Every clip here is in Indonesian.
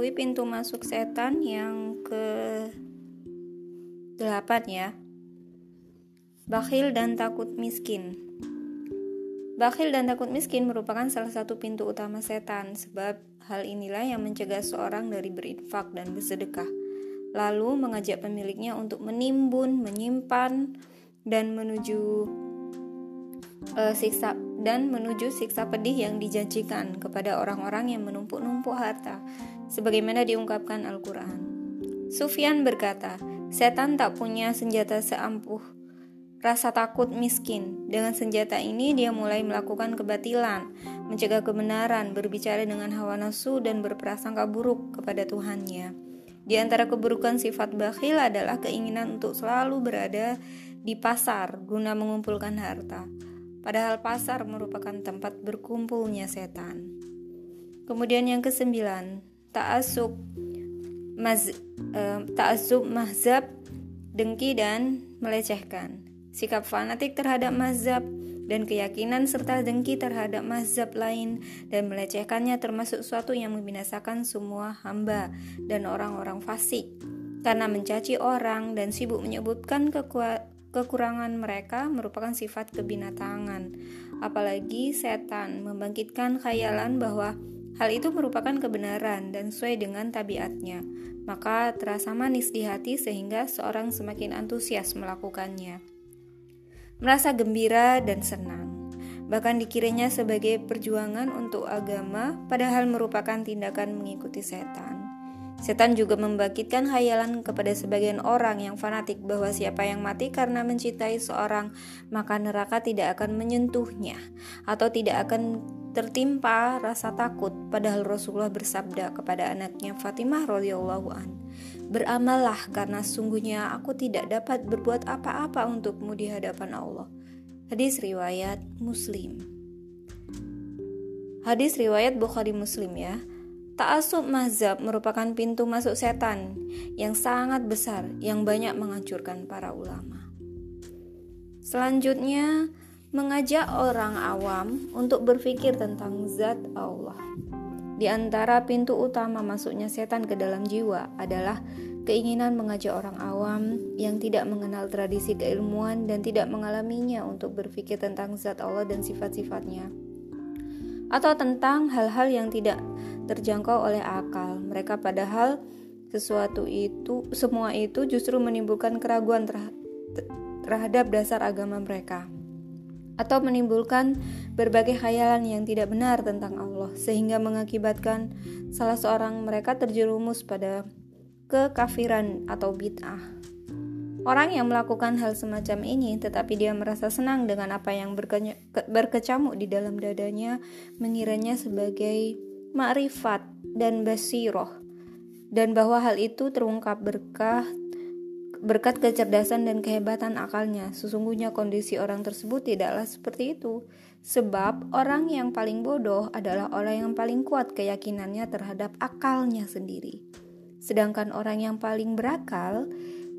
mengetahui pintu masuk setan yang ke delapan ya. Bakhil dan takut miskin. Bakhil dan takut miskin merupakan salah satu pintu utama setan, sebab hal inilah yang mencegah seorang dari berinfak dan bersedekah, lalu mengajak pemiliknya untuk menimbun, menyimpan, dan menuju uh, siksa dan menuju siksa pedih yang dijanjikan kepada orang-orang yang menumpuk-numpuk harta, sebagaimana diungkapkan Al-Quran. Sufyan berkata, setan tak punya senjata seampuh rasa takut miskin. Dengan senjata ini dia mulai melakukan kebatilan, mencegah kebenaran, berbicara dengan hawa nafsu dan berprasangka buruk kepada Tuhannya. Di antara keburukan sifat bakhil adalah keinginan untuk selalu berada di pasar guna mengumpulkan harta padahal pasar merupakan tempat berkumpulnya setan. Kemudian yang kesembilan, ta'asub maz, uh, ta'asub mahzab, dengki dan melecehkan. Sikap fanatik terhadap mazhab dan keyakinan serta dengki terhadap mazhab lain dan melecehkannya termasuk suatu yang membinasakan semua hamba dan orang-orang fasik karena mencaci orang dan sibuk menyebutkan kekuatan Kekurangan mereka merupakan sifat kebinatangan, apalagi setan membangkitkan khayalan bahwa hal itu merupakan kebenaran dan sesuai dengan tabiatnya. Maka terasa manis di hati sehingga seorang semakin antusias melakukannya. Merasa gembira dan senang, bahkan dikiranya sebagai perjuangan untuk agama, padahal merupakan tindakan mengikuti setan. Setan juga membangkitkan hayalan kepada sebagian orang yang fanatik bahwa siapa yang mati karena mencintai seorang, maka neraka tidak akan menyentuhnya atau tidak akan tertimpa rasa takut. Padahal Rasulullah bersabda kepada anaknya Fatimah radhiyallahu an, "Beramallah karena sungguhnya aku tidak dapat berbuat apa-apa untukmu di hadapan Allah." Hadis riwayat Muslim. Hadis riwayat Bukhari Muslim ya. Ta'asub mazhab merupakan pintu masuk setan yang sangat besar yang banyak menghancurkan para ulama. Selanjutnya, mengajak orang awam untuk berpikir tentang zat Allah. Di antara pintu utama masuknya setan ke dalam jiwa adalah keinginan mengajak orang awam yang tidak mengenal tradisi keilmuan dan tidak mengalaminya untuk berpikir tentang zat Allah dan sifat-sifatnya atau tentang hal-hal yang tidak terjangkau oleh akal. Mereka padahal sesuatu itu semua itu justru menimbulkan keraguan terhadap dasar agama mereka atau menimbulkan berbagai khayalan yang tidak benar tentang Allah sehingga mengakibatkan salah seorang mereka terjerumus pada kekafiran atau bid'ah. Orang yang melakukan hal semacam ini, tetapi dia merasa senang dengan apa yang berkecamuk di dalam dadanya, mengiranya sebagai makrifat dan basiroh, dan bahwa hal itu terungkap berkah berkat kecerdasan dan kehebatan akalnya. Sesungguhnya kondisi orang tersebut tidaklah seperti itu, sebab orang yang paling bodoh adalah orang yang paling kuat keyakinannya terhadap akalnya sendiri. Sedangkan orang yang paling berakal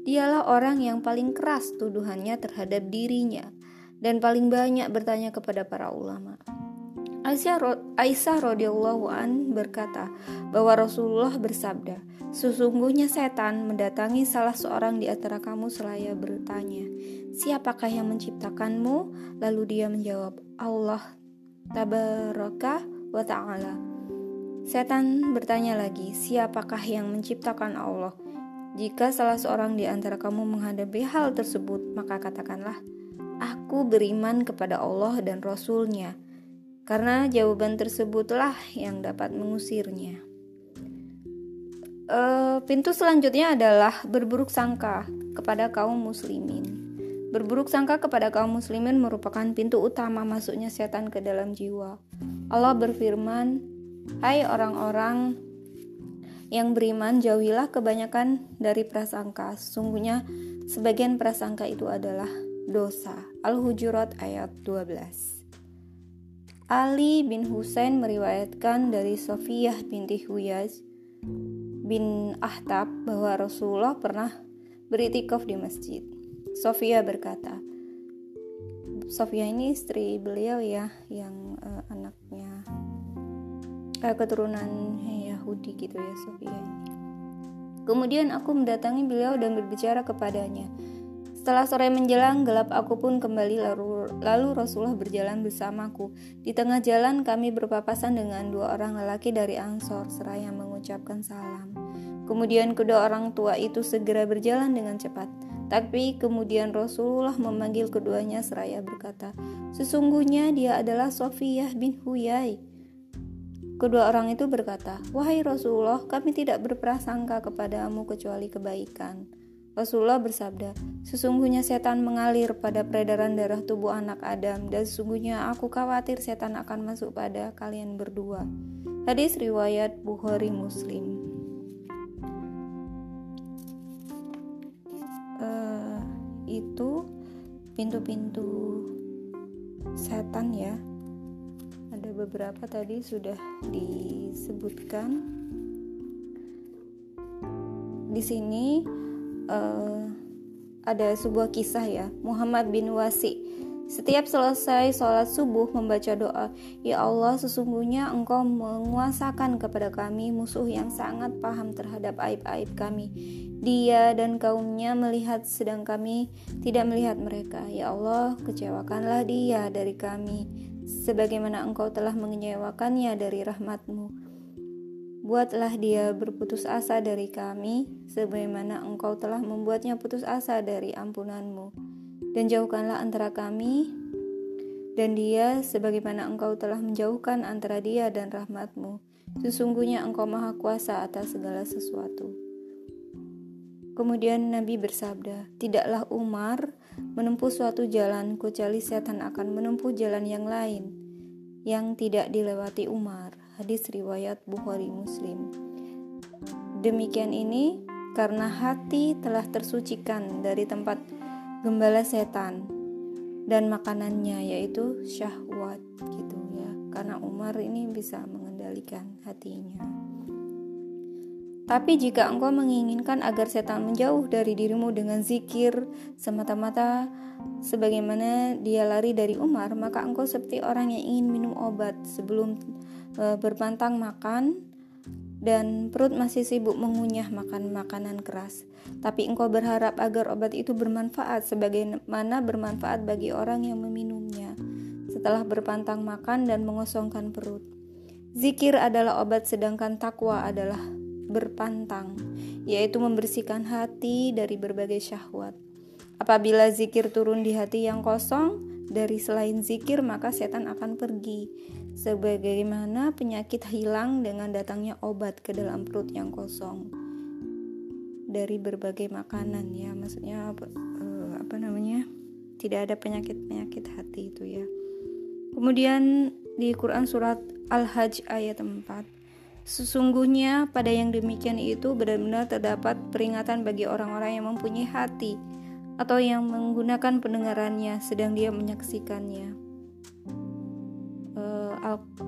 Dialah orang yang paling keras tuduhannya terhadap dirinya dan paling banyak bertanya kepada para ulama. Aisyah, radhiyallahu an berkata bahwa Rasulullah bersabda, Sesungguhnya setan mendatangi salah seorang di antara kamu selaya bertanya, Siapakah yang menciptakanmu? Lalu dia menjawab, Allah tabaraka wa ta'ala. Setan bertanya lagi, Siapakah yang menciptakan Allah? Jika salah seorang di antara kamu menghadapi hal tersebut, maka katakanlah, Aku beriman kepada Allah dan Rasul-Nya, karena jawaban tersebutlah yang dapat mengusirnya. E, pintu selanjutnya adalah berburuk sangka kepada kaum muslimin. Berburuk sangka kepada kaum muslimin merupakan pintu utama masuknya setan ke dalam jiwa. Allah berfirman, "Hai orang-orang yang beriman jauhilah kebanyakan dari prasangka. Sungguhnya sebagian prasangka itu adalah dosa. Al-Hujurat ayat 12. Ali bin Husain meriwayatkan dari Sofiyah binti Huyaz bin Ahtab bahwa Rasulullah pernah beritikaf di masjid. Sofia berkata, Sofia ini istri beliau ya, yang uh, anaknya uh, keturunan Yahudi gitu ya Sofia ini. Kemudian aku mendatangi beliau dan berbicara kepadanya. Setelah sore menjelang, gelap aku pun kembali lalu, lalu Rasulullah berjalan bersamaku. Di tengah jalan kami berpapasan dengan dua orang lelaki dari Ansor seraya mengucapkan salam. Kemudian kedua orang tua itu segera berjalan dengan cepat. Tapi kemudian Rasulullah memanggil keduanya seraya berkata, Sesungguhnya dia adalah Sofiyah bin Huyai. Kedua orang itu berkata, Wahai Rasulullah, kami tidak berprasangka kepadamu kecuali kebaikan. Rasulullah bersabda, Sesungguhnya setan mengalir pada peredaran darah tubuh anak Adam dan sesungguhnya aku khawatir setan akan masuk pada kalian berdua. Hadis riwayat Bukhari Muslim. Uh, itu pintu-pintu setan ya. Ada beberapa tadi sudah disebutkan. Di sini uh, ada sebuah kisah ya Muhammad bin Wasi setiap selesai sholat subuh membaca doa, Ya Allah sesungguhnya engkau menguasakan kepada kami musuh yang sangat paham terhadap aib-aib kami. Dia dan kaumnya melihat sedang kami tidak melihat mereka. Ya Allah kecewakanlah dia dari kami, sebagaimana engkau telah mengecewakannya dari rahmatmu. Buatlah dia berputus asa dari kami, sebagaimana engkau telah membuatnya putus asa dari ampunanmu. Dan jauhkanlah antara kami dan dia, sebagaimana engkau telah menjauhkan antara dia dan rahmatmu. Sesungguhnya engkau maha kuasa atas segala sesuatu. Kemudian Nabi bersabda, Tidaklah Umar menempuh suatu jalan, kecuali setan akan menempuh jalan yang lain, yang tidak dilewati Umar hadis riwayat Bukhari Muslim. Demikian ini karena hati telah tersucikan dari tempat gembala setan dan makanannya yaitu syahwat gitu ya. Karena Umar ini bisa mengendalikan hatinya. Tapi jika engkau menginginkan agar setan menjauh dari dirimu dengan zikir semata-mata sebagaimana dia lari dari Umar, maka engkau seperti orang yang ingin minum obat sebelum e, berpantang makan dan perut masih sibuk mengunyah makan makanan keras. Tapi engkau berharap agar obat itu bermanfaat sebagaimana bermanfaat bagi orang yang meminumnya setelah berpantang makan dan mengosongkan perut. Zikir adalah obat sedangkan takwa adalah berpantang, yaitu membersihkan hati dari berbagai syahwat. Apabila zikir turun di hati yang kosong, dari selain zikir maka setan akan pergi sebagaimana penyakit hilang dengan datangnya obat ke dalam perut yang kosong? Dari berbagai makanan ya maksudnya apa, uh, apa namanya? Tidak ada penyakit-penyakit hati itu ya. Kemudian di Quran surat Al-Hajj ayat 4 Sesungguhnya pada yang demikian itu benar-benar terdapat peringatan bagi orang-orang yang mempunyai hati atau yang menggunakan pendengarannya sedang dia menyaksikannya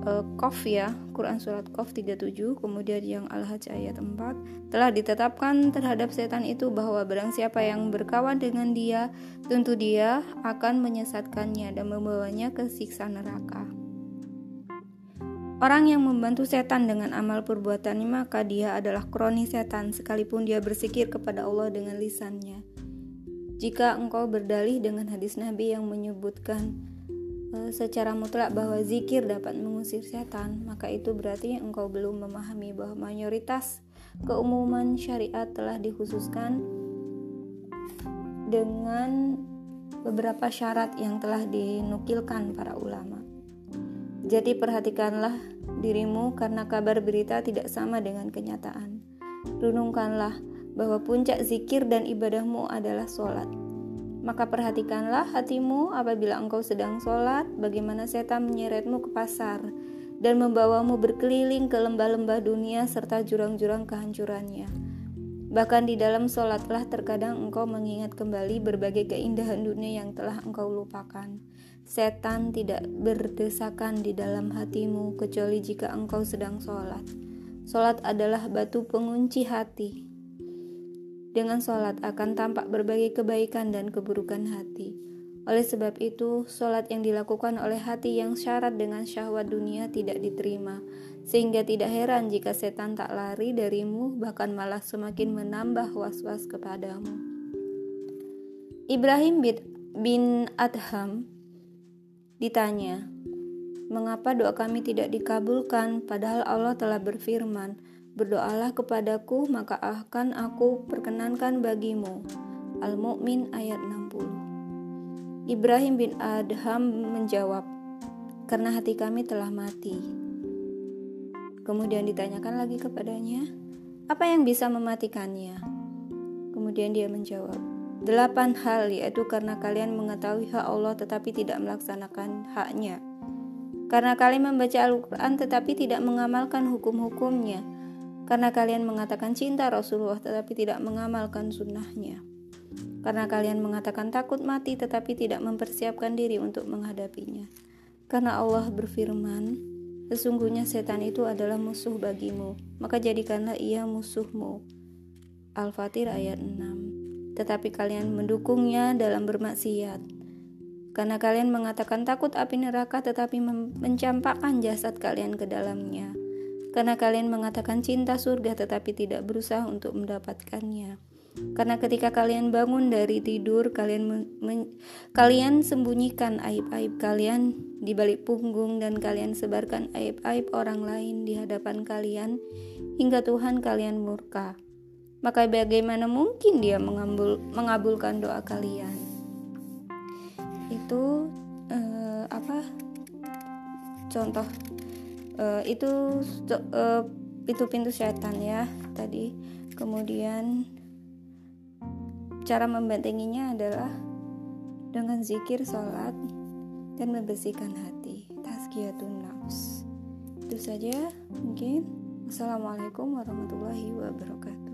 Al-Qaf ya, Quran surat Qaf 37, kemudian yang Al-Hajj ayat 4, telah ditetapkan terhadap setan itu bahwa barang siapa yang berkawan dengan dia, tentu dia akan menyesatkannya dan membawanya ke siksa neraka. Orang yang membantu setan dengan amal perbuatannya maka dia adalah kroni setan sekalipun dia bersikir kepada Allah dengan lisannya. Jika engkau berdalih dengan hadis Nabi yang menyebutkan Eh, secara mutlak bahwa zikir dapat mengusir setan, maka itu berarti engkau belum memahami bahwa mayoritas keumuman syariat telah dikhususkan dengan beberapa syarat yang telah dinukilkan para ulama. Jadi perhatikanlah dirimu karena kabar berita tidak sama dengan kenyataan. Renungkanlah bahwa puncak zikir dan ibadahmu adalah sholat. Maka perhatikanlah hatimu apabila engkau sedang sholat, bagaimana setan menyeretmu ke pasar dan membawamu berkeliling ke lembah-lembah dunia serta jurang-jurang kehancurannya. Bahkan di dalam sholatlah terkadang engkau mengingat kembali berbagai keindahan dunia yang telah engkau lupakan. Setan tidak berdesakan di dalam hatimu kecuali jika engkau sedang sholat. Sholat adalah batu pengunci hati, dengan sholat akan tampak berbagai kebaikan dan keburukan hati. Oleh sebab itu, sholat yang dilakukan oleh hati yang syarat dengan syahwat dunia tidak diterima. sehingga tidak heran jika setan tak lari darimu, bahkan malah semakin menambah was-was kepadamu. Ibrahim bin Adham ditanya, "Mengapa doa kami tidak dikabulkan, padahal Allah telah berfirman, Berdoalah kepadaku, maka akan aku perkenankan bagimu." Al-Mu'min ayat 60. Ibrahim bin Adham menjawab, "Karena hati kami telah mati." Kemudian ditanyakan lagi kepadanya, apa yang bisa mematikannya? Kemudian dia menjawab, delapan hal yaitu karena kalian mengetahui hak Allah tetapi tidak melaksanakan haknya. Karena kalian membaca Al-Quran tetapi tidak mengamalkan hukum-hukumnya. Karena kalian mengatakan cinta Rasulullah tetapi tidak mengamalkan sunnahnya. Karena kalian mengatakan takut mati tetapi tidak mempersiapkan diri untuk menghadapinya. Karena Allah berfirman, Sesungguhnya setan itu adalah musuh bagimu, maka jadikanlah ia musuhmu. Al-Fatir ayat 6 Tetapi kalian mendukungnya dalam bermaksiat. Karena kalian mengatakan takut api neraka tetapi mencampakkan jasad kalian ke dalamnya. Karena kalian mengatakan cinta surga tetapi tidak berusaha untuk mendapatkannya karena ketika kalian bangun dari tidur, kalian kalian sembunyikan aib-aib kalian di balik punggung dan kalian sebarkan aib-aib orang lain di hadapan kalian hingga Tuhan kalian murka. Maka bagaimana mungkin dia mengabul, mengabulkan doa kalian? Itu uh, apa? Contoh uh, itu uh, pintu-pintu setan ya tadi. Kemudian Cara membentenginya adalah dengan zikir, sholat, dan membersihkan hati. Tazkiyatun nafs. Itu saja mungkin. Assalamualaikum warahmatullahi wabarakatuh.